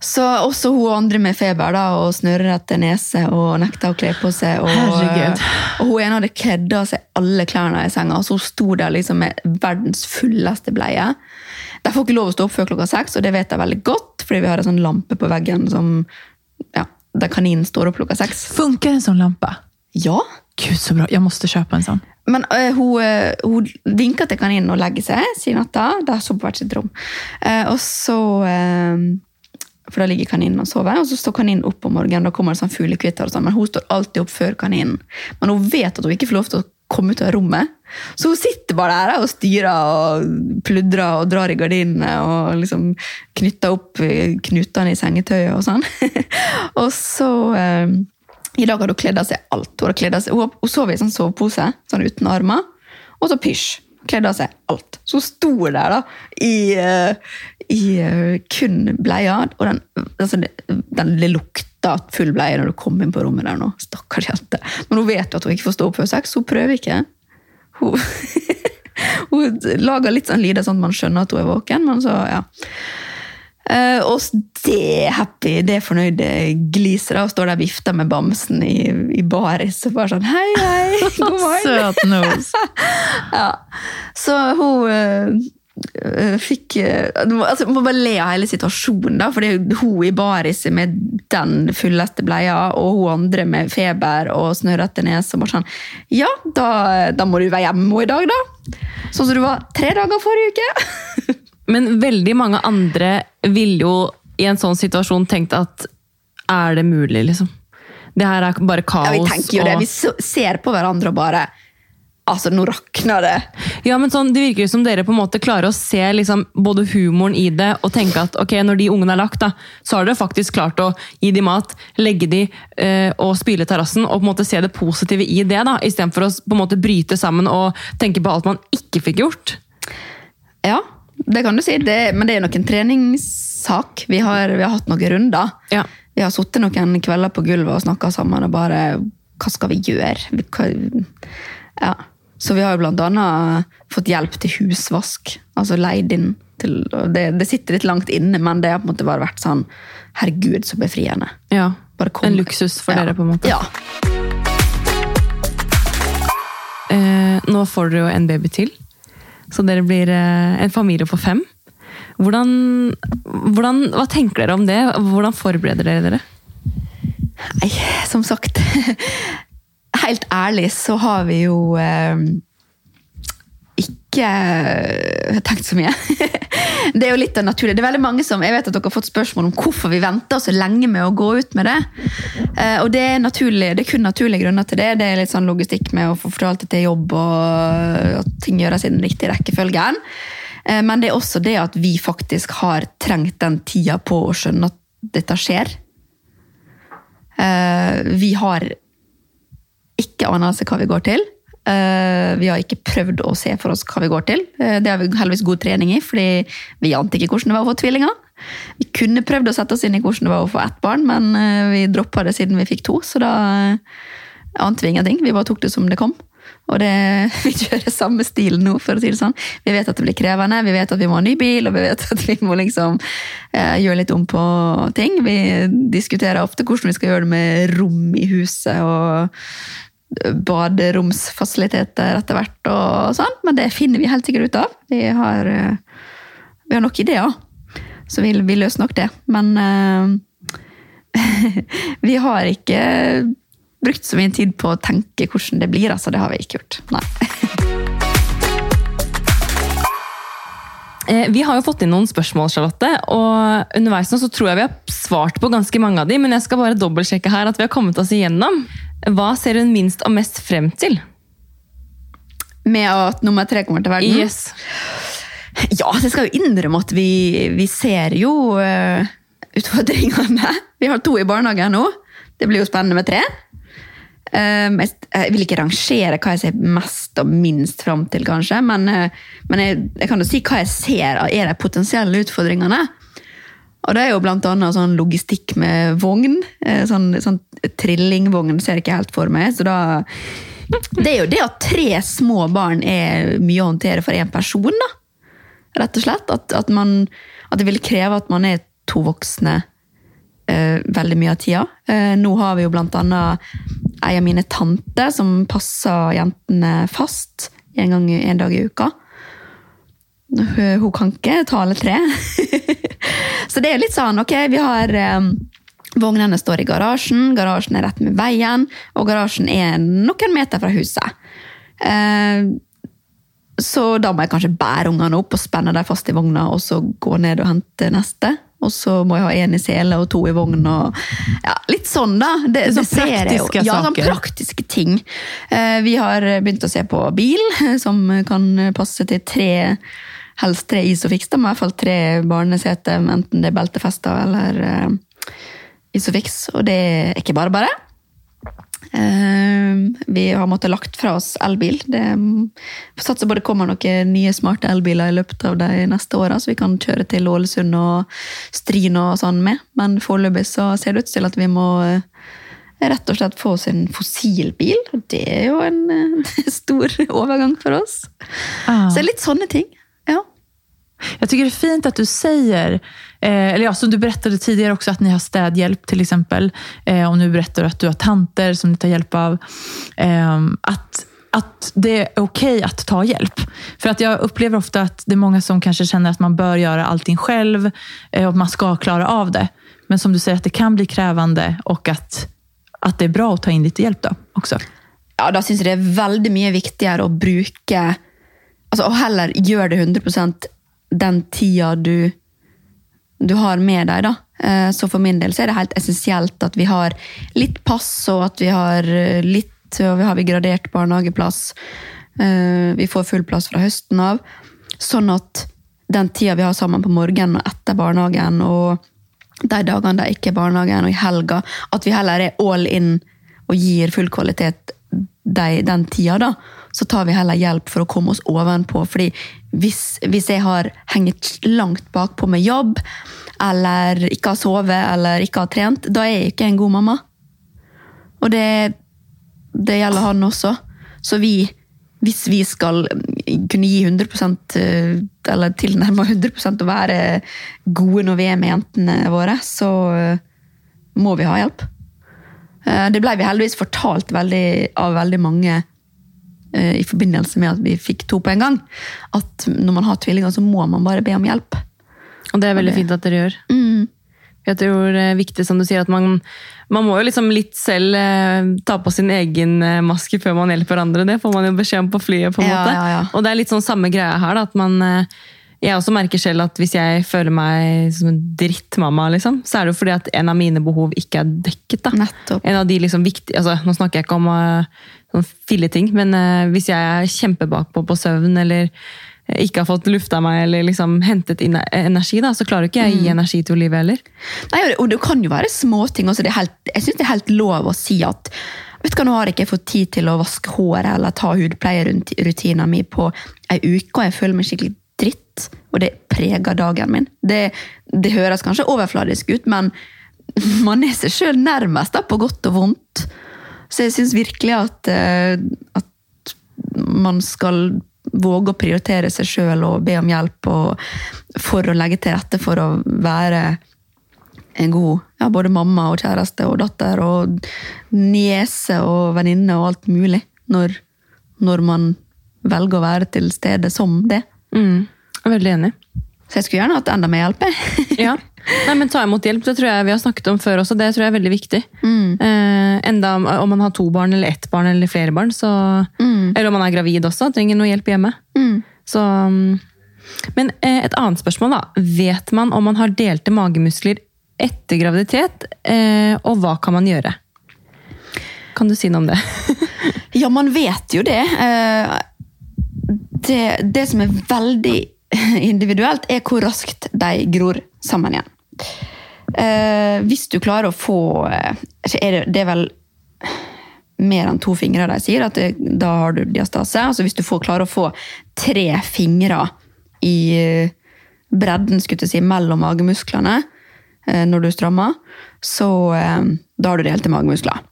Så også hun andre med feber da, og snørrete nese og nekta å kle på seg. Og, Herregud. og hun ene hadde kledd av seg alle klærne i senga, så hun sto der liksom med verdens fulleste bleie. De får ikke lov å stå opp før klokka seks, og det vet jeg veldig godt, fordi vi har en sånn lampe på veggen som, ja, der kaninen står opp klokka seks. Funker en sånn lampe? Ja, Gud så bra, Jeg måtte kjøpe en sånn. men eh, hun, eh, hun vinker til kaninen og legger seg, sier natta. Da sover på hvert sitt rom. Eh, og så For da ligger kaninen og sover, og så står kaninen opp om morgenen. Da kommer det sånn fuglekvitter og sånn, men hun står alltid opp før kaninen. Men hun vet at hun ikke får lov til å komme ut av rommet. Så hun sitter bare der og styrer og pludrer og drar i gardinene og liksom knytter opp knutene i sengetøyet og sånn. og så eh, I dag hadde hun kledd av seg alt. Hun, av seg, hun, hun sov i sånn sovepose sånn uten armer, og så pysj. Kledde av seg alt. Så hun sto der da, i, eh, i eh, kun bleia. Og den, altså, den lukta full bleie når du kom inn på rommet der nå. Stakkars jente. Men hun vet jo at hun ikke får stå opp før så hun prøver ikke. Hun, hun lager litt sånn lyder sånn at man skjønner at hun er våken, men så, ja. Uh, og det happy, det fornøyde gliser og står der og vifter med bamsen i, i baris og bare sånn hei, hei, god morgen. Søt nose. Ja. Så hun eh, fikk eh, altså, må bare le av hele situasjonen, da, for det er hun i baris med den fulleste bleia, og hun andre med feber og snørrete nese. og bare sånn, Ja, da, da må du være hjemme i dag, da. Sånn som du var tre dager forrige uke. Men veldig mange andre ville jo i en sånn situasjon tenkt at er det mulig, liksom? Det her er bare kaos. Ja, vi tenker jo det. Vi ser på hverandre og bare Altså, nå rakner det. Ja, men sånn, Det virker jo som dere på en måte klarer å se liksom, både humoren i det og tenke at ok, når de ungene er lagt, da, så har dere faktisk klart å gi dem mat, legge dem eh, og spyle terrassen, og på en måte se det positive i det, da, istedenfor å på en måte bryte sammen og tenke på alt man ikke fikk gjort. Ja, det kan du si. Det, men det er nok en treningssak. Vi har, vi har hatt noen runder. Ja. Vi har sittet noen kvelder på gulvet og snakka sammen og bare Hva skal vi gjøre? Vi, hva, ja. Så vi har jo blant annet fått hjelp til husvask. Altså leid inn til det, det sitter litt langt inne, men det har på en måte bare vært sånn Herregud, så befriende. Ja. En luksus for Ja. dere, på en måte. Ja. Eh, nå får dere jo en baby til, så dere blir eh, en familie på fem. Hvordan, hvordan, hva tenker dere om det? Hvordan forbereder dere dere? Nei, som sagt Helt ærlig så har vi jo eh, ikke eh, tenkt så mye. det er jo litt av naturlig. Det er veldig mange som, Jeg vet at dere har fått spørsmål om hvorfor vi venter så lenge med å gå ut med det. Eh, og det er, naturlig, det er kun naturlige grunner til det. Det er litt sånn logistikk med å få fortalt det til jobb og at ting gjøres i den riktige rekkefølgen. Eh, men det er også det at vi faktisk har trengt den tida på å skjønne at dette skjer. Eh, vi har anelse hva vi går til. Eh, vi har ikke prøvd å se for oss hva vi går til. Eh, det har vi heldigvis god trening i, fordi vi ante ikke hvordan det var å få tvillinger. Vi kunne prøvd å sette oss inn i hvordan det var å få ett barn, men eh, vi droppa det siden vi fikk to, så da ante vi ingenting. Vi bare tok det som det kom. Og det, vi kjører samme stil nå, for å si det sånn. Vi vet at det blir krevende, vi vet at vi må ha ny bil, og vi vet at vi må liksom eh, gjøre litt om på ting. Vi diskuterer ofte hvordan vi skal gjøre det med rom i huset og baderomsfasiliteter etter hvert og sånn, men det finner vi helt sikkert ut av. Vi har, eh, vi har nok ideer, så vi, vi løser nok det. Men uh, vi har ikke brukt så mye tid på å tenke hvordan det blir, altså. Det har vi ikke gjort. Nei. Eh, Vi har jo fått inn noen spørsmål, Charlotte, og underveis nå så tror jeg vi har svart på ganske mange av de, men jeg skal bare dobbeltsjekke her at vi har kommet oss igjennom. Hva ser hun minst og mest frem til? Med at nummer tre kommer til verden. Yes. Ja, jeg skal jo innrømme at vi, vi ser jo uh, utfordringene. Vi har to i barnehagen nå. Det blir jo spennende med tre. Um, jeg, jeg vil ikke rangere hva jeg ser mest og minst fram til, kanskje, men, uh, men jeg, jeg kan jo si hva jeg ser er de potensielle utfordringene. Og det er jo blant annet sånn logistikk med vogn. eh, Sånn, sånn trillingvogn ser jeg ikke helt for meg. Så da Det er jo det at tre små barn er mye å håndtere for én person, da. Rett og slett. At, at, man, at det vil kreve at man er to voksne eh, veldig mye av tida. Eh, nå har vi jo blant annet ei av mine tanter som passer jentene fast en, gang, en dag i uka. Hun, kan ikke tale tre. Så det er litt sånn, ok, vi har um, Vognene står i garasjen, garasjen er rett med veien, og garasjen er noen meter fra huset. Eh, så da må jeg kanskje bære ungene opp og spenne dem fast i vogna, og så gå ned og hente neste. Og så må jeg ha én i sele og to i vogn. og ja, Litt sånn, da. Det, Sånn det praktiske Ja, sånn praktiske ting. Eh, Vi har begynt å se på bil, som kan passe til tre helst tre Isofix. Da, med i hvert fall tre barneseter, enten det er beltefester eller uh, Isofix. Og det er ikke bare bare. Uh, vi har måttet lagt fra oss elbil. Det får satse på det kommer noen nye smarte elbiler i løpet av de neste åra, så vi kan kjøre til Ålesund og Stryn og sånn med. Men foreløpig så ser det ut til at vi må eh, rett og slett få oss en fossilbil. Og det er jo en eh, stor overgang for oss. Ah. Så litt sånne ting. Ja. Jag tycker det är fint att du säger, eh, eller ja, som du berättade tidigare också, att ni har städhjälp till exempel. Eh, och nu berättar du att du har tanter som ni tar hjälp av. Eh, att, att det är okej att ta hjälp. För att jag upplever ofta att det är många som kanske känner att man bör göra allting själv eh, och man ska klara av det. Men som du säger, att det kan bli krävande och att, att det är bra att ta in lite hjälp då också. ja, da syns det er veldig mye viktigere å bruke altså, Og heller gjøre det 100 den tida du, du har med deg. da. Eh, Så for min del er det helt essensielt at vi har litt pass, og at vi har eh, litt og vi har vi gradert barnehageplass. Eh, Vi får full plass fra høsten av. Sånn at den tida vi har sammen på morgenen og etter barnehagen, og de dagene det ikke er barnehagen, og i helga, at vi heller er all in og gir full kvalitet de, den tida, da, så tar vi heller hjelp for å komme oss ovenpå. Fordi hvis, hvis jeg har hengt langt bakpå med jobb, eller ikke har sovet, eller ikke har trent, da er jeg ikke en god mamma. Og det, det gjelder han også. Så vi, hvis vi skal kunne gi 100 eh, eller tilnærma 100 å være gode når vi er med jentene våre, så eh, må vi ha hjelp. Eh, Det ble vi heldigvis fortalt veldig, av veldig mange i forbindelse med at vi fikk to på en gang. At når man har tvillinger, så må man bare be om hjelp. Og det er veldig fint at dere gjør. Mm. Jeg tror det er viktig, som du sier, at man, man må jo liksom litt selv eh, ta på sin egen eh, maske før man hjelper andre. Det får man jo beskjed om på flyet. på en Ja, måte. ja, ja. Og det er litt sånn samme greia her. da, at man... eh, jeg også merker selv at hvis jeg føler meg som en drittmamma, liksom, så er det jo fordi at en av mine behov ikke er dekket. da. Nettopp. En av de liksom viktige, altså Nå snakker jeg ikke om uh, sånn filleting, men uh, hvis jeg er kjempebakpå på søvn eller eh, ikke har fått lufta meg eller liksom hentet inn energi, da, så klarer ikke jeg å gi energi til livet heller. Nei, og det- kan jo være småting også. Det helt, jeg syns det er helt lov å si at vet du hva, nå har jeg ikke fått tid til å vaske håret eller ta hudpleierutinen min på ei uke, og jeg føler meg skikkelig og det preger dagen min. Det, det høres kanskje overfladisk ut, men man er seg sjøl nærmest, da, på godt og vondt. Så jeg syns virkelig at, eh, at man skal våge å prioritere seg sjøl og be om hjelp for å legge til rette for å være en god ja, både mamma og kjæreste og datter og niese og venninne og alt mulig, når, når man velger å være til stede som det. Mm. Veldig enig. Så jeg skulle gjerne hatt enda mer hjelp. Ja. Nei, men Ta imot hjelp det tror jeg vi har snakket om før også. Det tror jeg er veldig viktig. Eh, enda om, om man har to barn eller ett barn eller flere barn, så, eller om man er gravid også, trenger noe hjelp hjemme. Mm. Så, mm. men eh, et annet spørsmål. da. Vet man om man har delte magemuskler etter graviditet, eh, og hva kan man gjøre? Kan du si noe om det? Ja, man vet jo det. Eh, Det, det som er veldig individuelt, er hvor raskt de gror sammen igjen. Eh, Hvis du klarer å få eh, er det, det er vel mer enn to fingre de sier, at det, da har du diastase. Altså hvis du får, klarer å få tre fingre i eh, bredden skulle jeg si, mellom magemusklene eh, når du strammer, så eh, da har du delte magemuskler.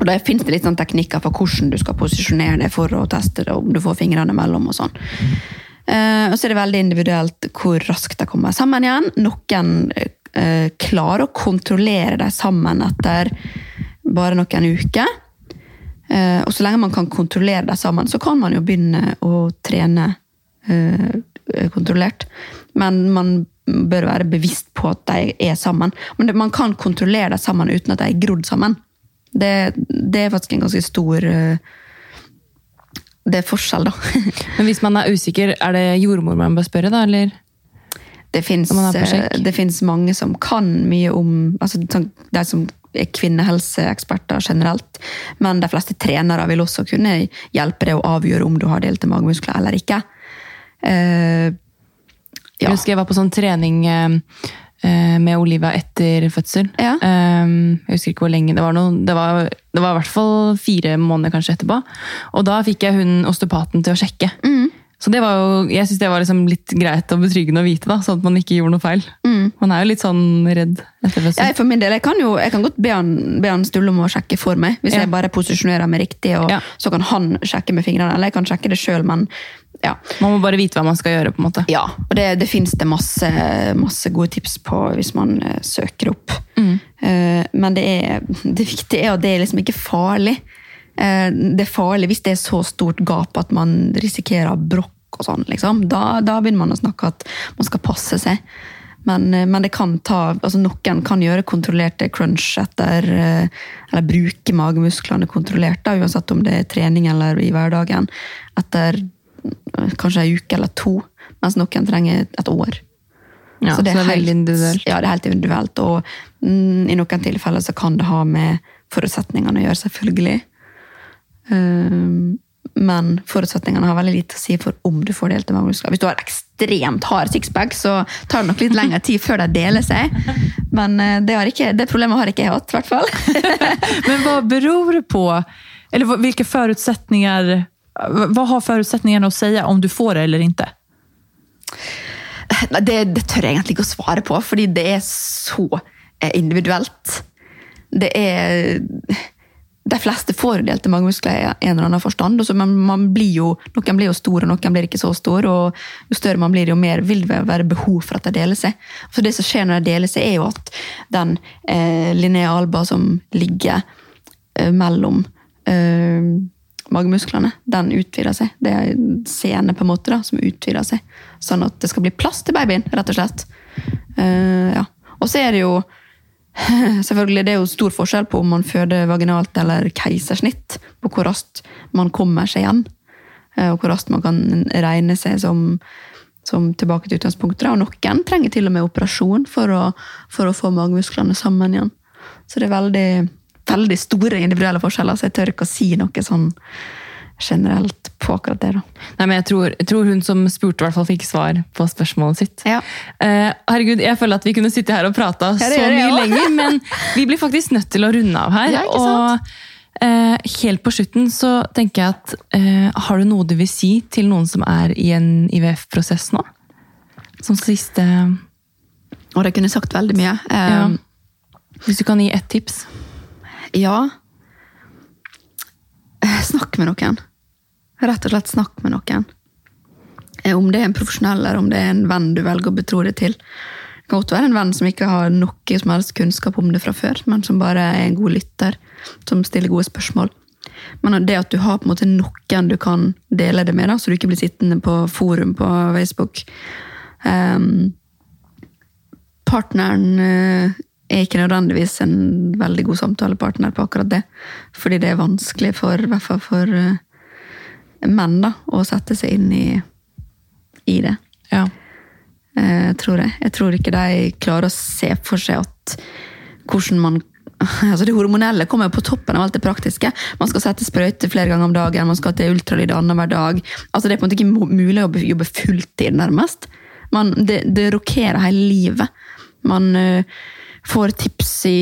Og Da finnes det litt sånn teknikker for hvordan du skal posisjonere deg for å teste det, om du får fingrene mellom og sånn. Eh, og så er det veldig individuelt hvor raskt de kommer sammen igjen. Noen eh, klarer å kontrollere dem sammen etter bare noen uker. Eh, og så lenge man kan kontrollere dem sammen, så kan man jo begynne å trene kontrollert. Men man bør være bevisst på at de er sammen. Men man kan kontrollere dem sammen uten at de er grodd sammen. Det, det er faktisk en ganske stor eh, Det er forskjell, da. Men hvis man er usikker, er det jordmor man bør spørre, da? Eller? Det fins finnes mange som kan mye om altså, sånn, De som er kvinnehelseeksperter generelt. Men de fleste trenere vil også kunne hjelpe deg å avgjøre om du har delte magemuskler eller ikke. Eh, Jeg husker jeg var på sånn trening eh, eh, med Olivia etter fødsel. Ja. Eh, jeg husker ikke hvor lenge. Det var, noe, det, var, det var i hvert fall fire måneder kanskje etterpå. Og da fikk jeg hun osteopaten til å sjekke. Mm. Så det var jo, jeg synes det var liksom litt greit og betryggende å vite, da, sånn at man ikke gjorde noe feil. Man er jo litt sånn redd etter fødsel. Ja, for min del, jeg kan jo jeg kan godt be han, be han Stulle om å sjekke for meg, hvis Ja. jeg bare posisjonerer meg riktig. og Ja. Så kan han sjekke med fingrene, eller jeg kan sjekke det sjøl, men ja. Man må bare vite hva man skal gjøre. på en måte. Ja, og det, det finnes det masse, masse gode tips på hvis man eh, søker opp. Eh, men det, er, det viktige er at det er liksom ikke farlig. Eh, det er farlig hvis det er så stort gap at man risikerer brokk og sånn. Liksom. Da, da begynner man å snakke at man skal passe seg. Men, eh, men det kan ta, altså noen kan gjøre kontrollerte crunch etter eh, Eller bruke magemusklene kontrollert, da, uansett om det er trening eller i hverdagen, etter kanskje ei uke eller to. Mens noen trenger et år. Ja, så det er helt individuelt. Ja, det er helt individuelt. Og mm, i noen tilfeller så kan det ha med forutsetningene å gjøre, selvfølgelig. Um, men forutsetningene har veldig lite å si for om du får delte magemuskler. Hvis du har ekstremt hard sixpack, så tar det nok litt lengre tid før de deler seg. Men eh, det, har ikke, det problemet har ikke jeg hatt, i hvert fall. Men hva beror det på? Eller hvilke forutsetninger Hva har forutsetningene å si om du får det eller ikke? Det, det tør jeg egentlig ikke å svare på, fordi det er så eh, individuelt. Det er De fleste får delte magemuskler i en eller annen forstand. så man, blir jo, Noen blir jo store, og noen blir ikke så store. og Jo større man blir, jo mer vil det være behov for at de deler seg. Så Det som skjer når de deler seg, er jo at den eh, Linnea alba som ligger eh, mellom eh, magemusklene, den utvider seg. Det er sene på en måte da, som utvider seg. Sånn at det skal bli plass til babyen, rett og slett. Eh, ja. Og så er det jo selvfølgelig det er jo stor forskjell på om man føder vaginalt eller keisersnitt, på hvor raskt man kommer seg igjen. eh, Og hvor raskt man kan regne seg som, som tilbake til utgangspunktet. Og noen trenger til og med operasjon for å, for å få magemusklene sammen igjen. Så det er veldig, veldig store individuelle forskjeller, så jeg tør ikke å si noe sånn generelt på akkurat det. da. Nei, men jeg tror, jeg tror hun som spurte, i hvert fall fikk svar på spørsmålet sitt. Ja. Eh, herregud, Jeg føler at vi kunne sitte her og prata Ja, så mye også. lenger, men vi blir faktisk nødt til å runde av her. Ja, og eh, helt på slutten så tenker jeg at eh, Har du noe du vil si til noen som er i en IVF-prosess nå? Som siste Og det kunne sagt veldig mye. ja. Eh, Hvis du kan gi ett tips. Ja. Snakk med noen. Rett og slett snakk med noen. Eh, Om det er en profesjonell, eller om det er en venn du velger å betro det til. Det kan godt være en venn som ikke har noe som helst kunnskap om det fra før, men som bare er en god lytter, som stiller gode spørsmål. Men det at du har på en måte noen du kan dele det med, da, så du ikke blir sittende på forum på Facebook um, Partneren eh, er ikke nødvendigvis en veldig god samtalepartner på akkurat det. Fordi det er vanskelig for, i hvert fall for eh, menn da, å sette seg inn i, i det. Ja. Jeg tror jeg. Jeg tror ikke de klarer å se for seg at hvordan man Altså Det hormonelle kommer jo på toppen av alt det praktiske. Man skal sette sprøyte flere ganger om dagen, man skal til ultralyd annenhver dag. Altså Det er på en måte ikke mulig å jobbe fulltid, nærmest. Man, det, det rokerer hele livet. Man uh, får tips i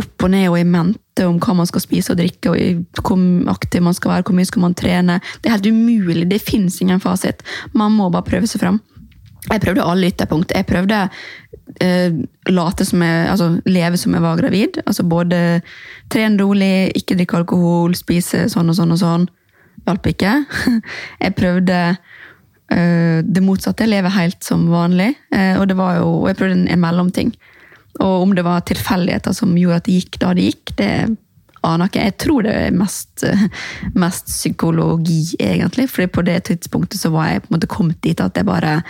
opp og ned og i mente om hva man skal spise og drikke, og hvor aktiv man skal være, hvor mye skal man trene. Det er helt umulig. Det fins ingen fasit. Man må bare prøve seg fram. Jeg prøvde alle ytterpunkt. Jeg prøvde eh, late som jeg, altså leve som jeg var gravid. Altså både trene rolig, ikke drikke alkohol, spise sånn og sånn og sånn. Hjalp ikke. Jeg prøvde eh, det motsatte, leve helt som vanlig. Eh, og det var jo, og jeg prøvde en mellomting. Og om det var tilfeldigheter som gjorde at det gikk da det gikk, det aner ikke. Jeg tror det er mest, mest psykologi, egentlig. fordi på det tidspunktet så var jeg på en måte kommet dit at jeg bare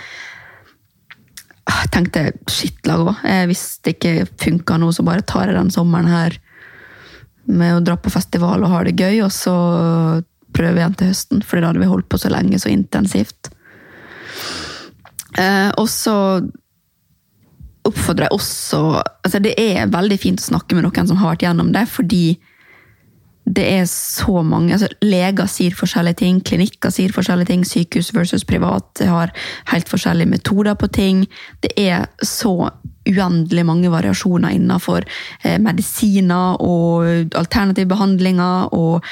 tenkte shit, Lago. Eh, Hvis det ikke funka nå, så bare tar jeg den sommeren her med å dra på festival og ha det gøy, og så prøve igjen til høsten. For da hadde vi holdt på så lenge, så intensivt. Eh, og så oppfordrer jeg også altså Det er veldig fint å snakke med noen som har vært gjennom det, fordi det er så mange altså Leger sier forskjellige ting, klinikker sier forskjellige ting, sykehus versus privat har helt forskjellige metoder på ting. Det er så uendelig mange variasjoner innenfor eh, medisiner og alternative behandlinger og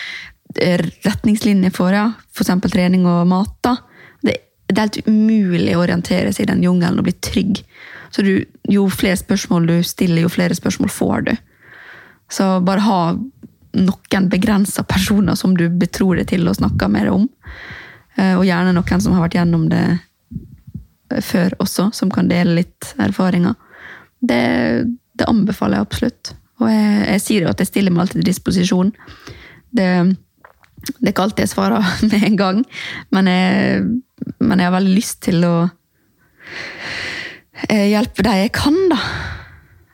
eh, retningslinjer for ja, f.eks. trening og mat. da. Det, det er helt umulig å orientere seg i den jungelen og bli trygg. Så du, jo flere spørsmål du stiller, jo flere spørsmål får du. Så bare ha noen begrensa personer som du betror deg til å snakke mer om. Eh, og gjerne noen som har vært gjennom det før også, som kan dele litt erfaringer. Det, det anbefaler jeg absolutt. Og jeg, jeg, sier jo at jeg stiller meg alltid til disposisjon. Det, det er ikke alltid jeg svarer med en gang, men jeg, men jeg har veldig lyst til å eh, hjelpe de jeg kan, da.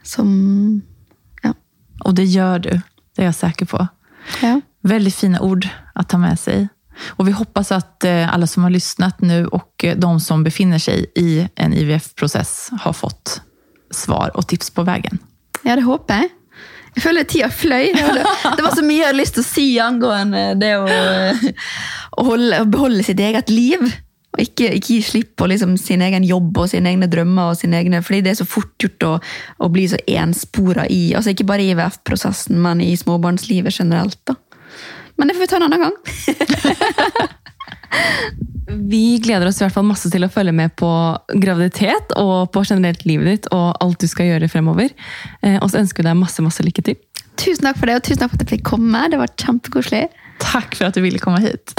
Som Ja. Og det gjør du. Det er jeg sikker på. Ja. Veldig fina ord å ta med seg. Og vi hoppas at alle som har lyssnat nu och eh, de som befinner sig i en IVF-process har fått svar og tips på veien. Ja, det håper jeg. Jeg føler tida fløy. Det var så mye jeg hadde lyst til å si angående det å, å, holde, å beholde sitt eget liv. Og ikke, ikke, gi slipp på liksom sin egen jobb og sine egne drømmer. og sine egne, fordi det er så fort gjort å, å bli så enspora i altså Ikke bare i IVF-prosessen, men i småbarnslivet generelt. da. Men det får vi ta en annen gang. vi gleder oss i hvert fall masse til å følge med på graviditet og på generelt livet ditt og alt du skal gjøre fremover. Eh, og så ønsker vi deg masse, masse lykke til. Tusen takk for det, og tusen takk for at jeg fikk komme. Det var kjempekoselig. Takk for at du ville komme hit.